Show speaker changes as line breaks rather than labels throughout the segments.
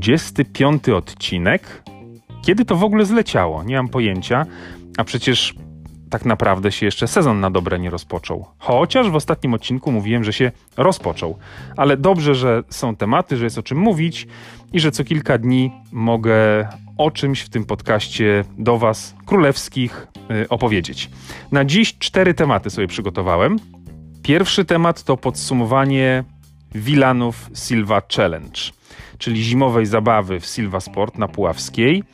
25 odcinek. Kiedy to w ogóle zleciało? Nie mam pojęcia. A przecież tak naprawdę się jeszcze sezon na dobre nie rozpoczął. Chociaż w ostatnim odcinku mówiłem, że się rozpoczął. Ale dobrze, że są tematy, że jest o czym mówić i że co kilka dni mogę o czymś w tym podcaście do Was, królewskich, yy, opowiedzieć. Na dziś cztery tematy sobie przygotowałem. Pierwszy temat to podsumowanie Wilanów Silva Challenge, czyli zimowej zabawy w Silva Sport na Puławskiej.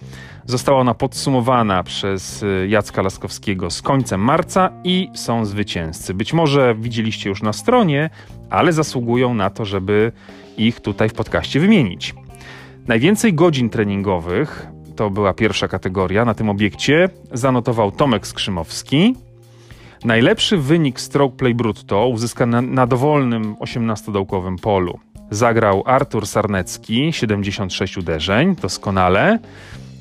Została ona podsumowana przez y, Jacka Laskowskiego z końcem marca i są zwycięzcy. Być może widzieliście już na stronie, ale zasługują na to, żeby ich tutaj w podcaście wymienić. Najwięcej godzin treningowych, to była pierwsza kategoria na tym obiekcie, zanotował Tomek Skrzymowski. Najlepszy wynik stroke play brutto uzyskany na dowolnym 18-dołkowym polu. Zagrał Artur Sarnecki, 76 uderzeń, doskonale.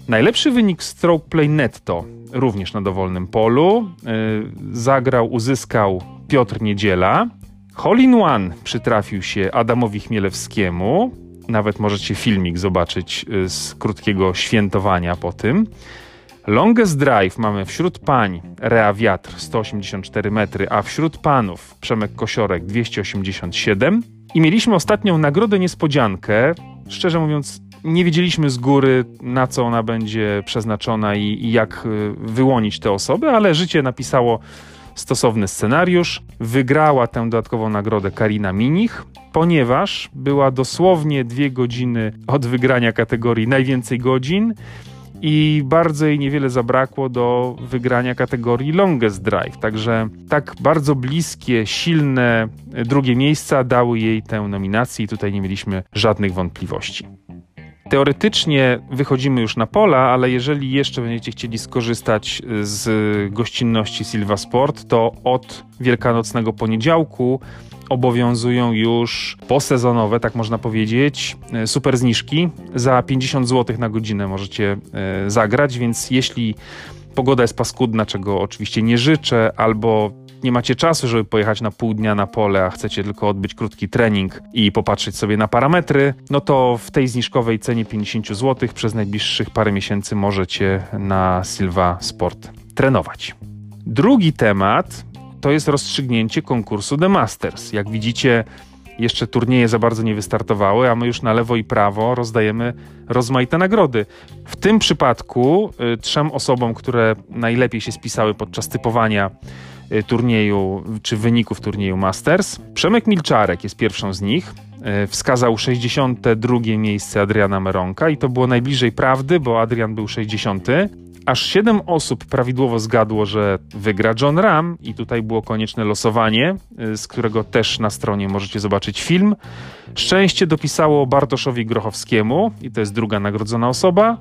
Najlepszy wynik stroke play netto, również na dowolnym polu, yy, zagrał, uzyskał Piotr Niedziela. Hole in one przytrafił się Adamowi Chmielewskiemu. Nawet możecie filmik zobaczyć yy, z krótkiego świętowania po tym. Longest drive mamy wśród pań Rea Wiatr 184 metry, a wśród panów Przemek Kosiorek 287. I mieliśmy ostatnią nagrodę niespodziankę. Szczerze mówiąc, nie wiedzieliśmy z góry, na co ona będzie przeznaczona i, i jak y, wyłonić te osoby, ale życie napisało stosowny scenariusz. Wygrała tę dodatkową nagrodę Karina Minich, ponieważ była dosłownie dwie godziny od wygrania kategorii najwięcej godzin i bardzo jej niewiele zabrakło do wygrania kategorii Longest Drive. Także tak bardzo bliskie, silne drugie miejsca dały jej tę nominację i tutaj nie mieliśmy żadnych wątpliwości. Teoretycznie wychodzimy już na pola, ale jeżeli jeszcze będziecie chcieli skorzystać z gościnności Silva Sport, to od wielkanocnego poniedziałku obowiązują już posezonowe, tak można powiedzieć, super zniżki. Za 50 zł na godzinę możecie e, zagrać, więc jeśli pogoda jest paskudna, czego oczywiście nie życzę, albo nie macie czasu, żeby pojechać na pół dnia na pole, a chcecie tylko odbyć krótki trening i popatrzeć sobie na parametry, no to w tej zniżkowej cenie 50 zł przez najbliższych parę miesięcy możecie na Silva Sport trenować. Drugi temat to jest rozstrzygnięcie konkursu The Masters. Jak widzicie, jeszcze turnieje za bardzo nie wystartowały, a my już na lewo i prawo rozdajemy rozmaite nagrody. W tym przypadku y, trzem osobom, które najlepiej się spisały podczas typowania y, turnieju czy wyników turnieju Masters, Przemek Milczarek jest pierwszą z nich. Y, wskazał 62 miejsce Adriana Meronka i to było najbliżej prawdy, bo Adrian był 60. Aż 7 osób prawidłowo zgadło, że wygra John Ram, i tutaj było konieczne losowanie, y, z którego też na stronie możecie zobaczyć film. Szczęście dopisało Bartoszowi Grochowskiemu, i to jest druga nagrodzona osoba.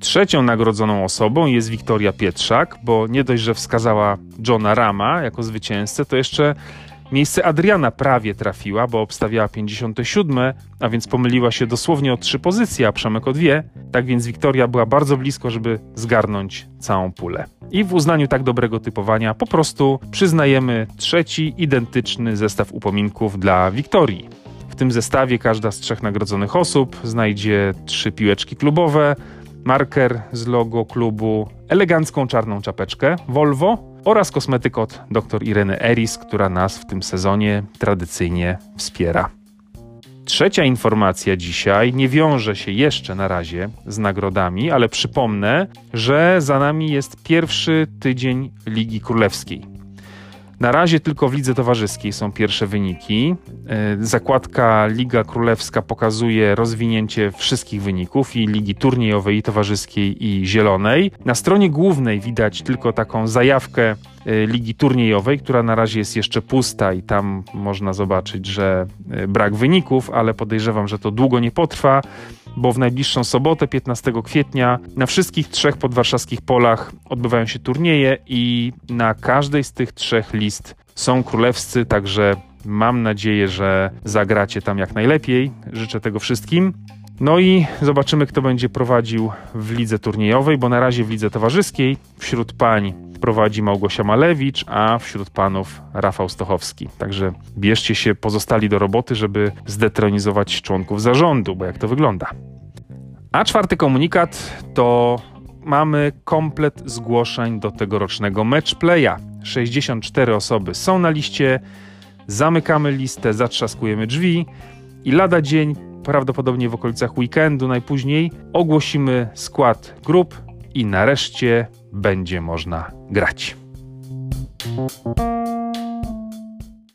Trzecią nagrodzoną osobą jest Wiktoria Pietrzak, bo nie dość, że wskazała Johna Rama jako zwycięzcę, to jeszcze Miejsce Adriana prawie trafiła, bo obstawiała 57, a więc pomyliła się dosłownie o trzy pozycje, a Przemek o dwie. Tak więc Wiktoria była bardzo blisko, żeby zgarnąć całą pulę. I w uznaniu tak dobrego typowania po prostu przyznajemy trzeci identyczny zestaw upominków dla Wiktorii. W tym zestawie każda z trzech nagrodzonych osób znajdzie trzy piłeczki klubowe, marker z logo klubu, elegancką czarną czapeczkę Volvo oraz kosmetyk od dr Ireny Eris, która nas w tym sezonie tradycyjnie wspiera. Trzecia informacja dzisiaj nie wiąże się jeszcze na razie z nagrodami, ale przypomnę, że za nami jest pierwszy tydzień Ligi Królewskiej. Na razie tylko w lidze towarzyskiej są pierwsze wyniki. E, zakładka Liga Królewska pokazuje rozwinięcie wszystkich wyników i ligi turniejowej, i towarzyskiej, i zielonej. Na stronie głównej widać tylko taką zajawkę e, ligi turniejowej, która na razie jest jeszcze pusta i tam można zobaczyć, że e, brak wyników, ale podejrzewam, że to długo nie potrwa bo w najbliższą sobotę, 15 kwietnia, na wszystkich trzech podwarszawskich polach odbywają się turnieje i na każdej z tych trzech list są królewscy, także mam nadzieję, że zagracie tam jak najlepiej. Życzę tego wszystkim. No i zobaczymy, kto będzie prowadził w lidze turniejowej, bo na razie w lidze towarzyskiej wśród pań prowadzi Małgosia Malewicz, a wśród panów Rafał Stochowski. Także bierzcie się pozostali do roboty, żeby zdetronizować członków zarządu, bo jak to wygląda. A czwarty komunikat to mamy komplet zgłoszeń do tegorocznego matchplaya. 64 osoby są na liście, zamykamy listę, zatrzaskujemy drzwi i lada dzień, prawdopodobnie w okolicach weekendu najpóźniej, ogłosimy skład grup i nareszcie będzie można grać.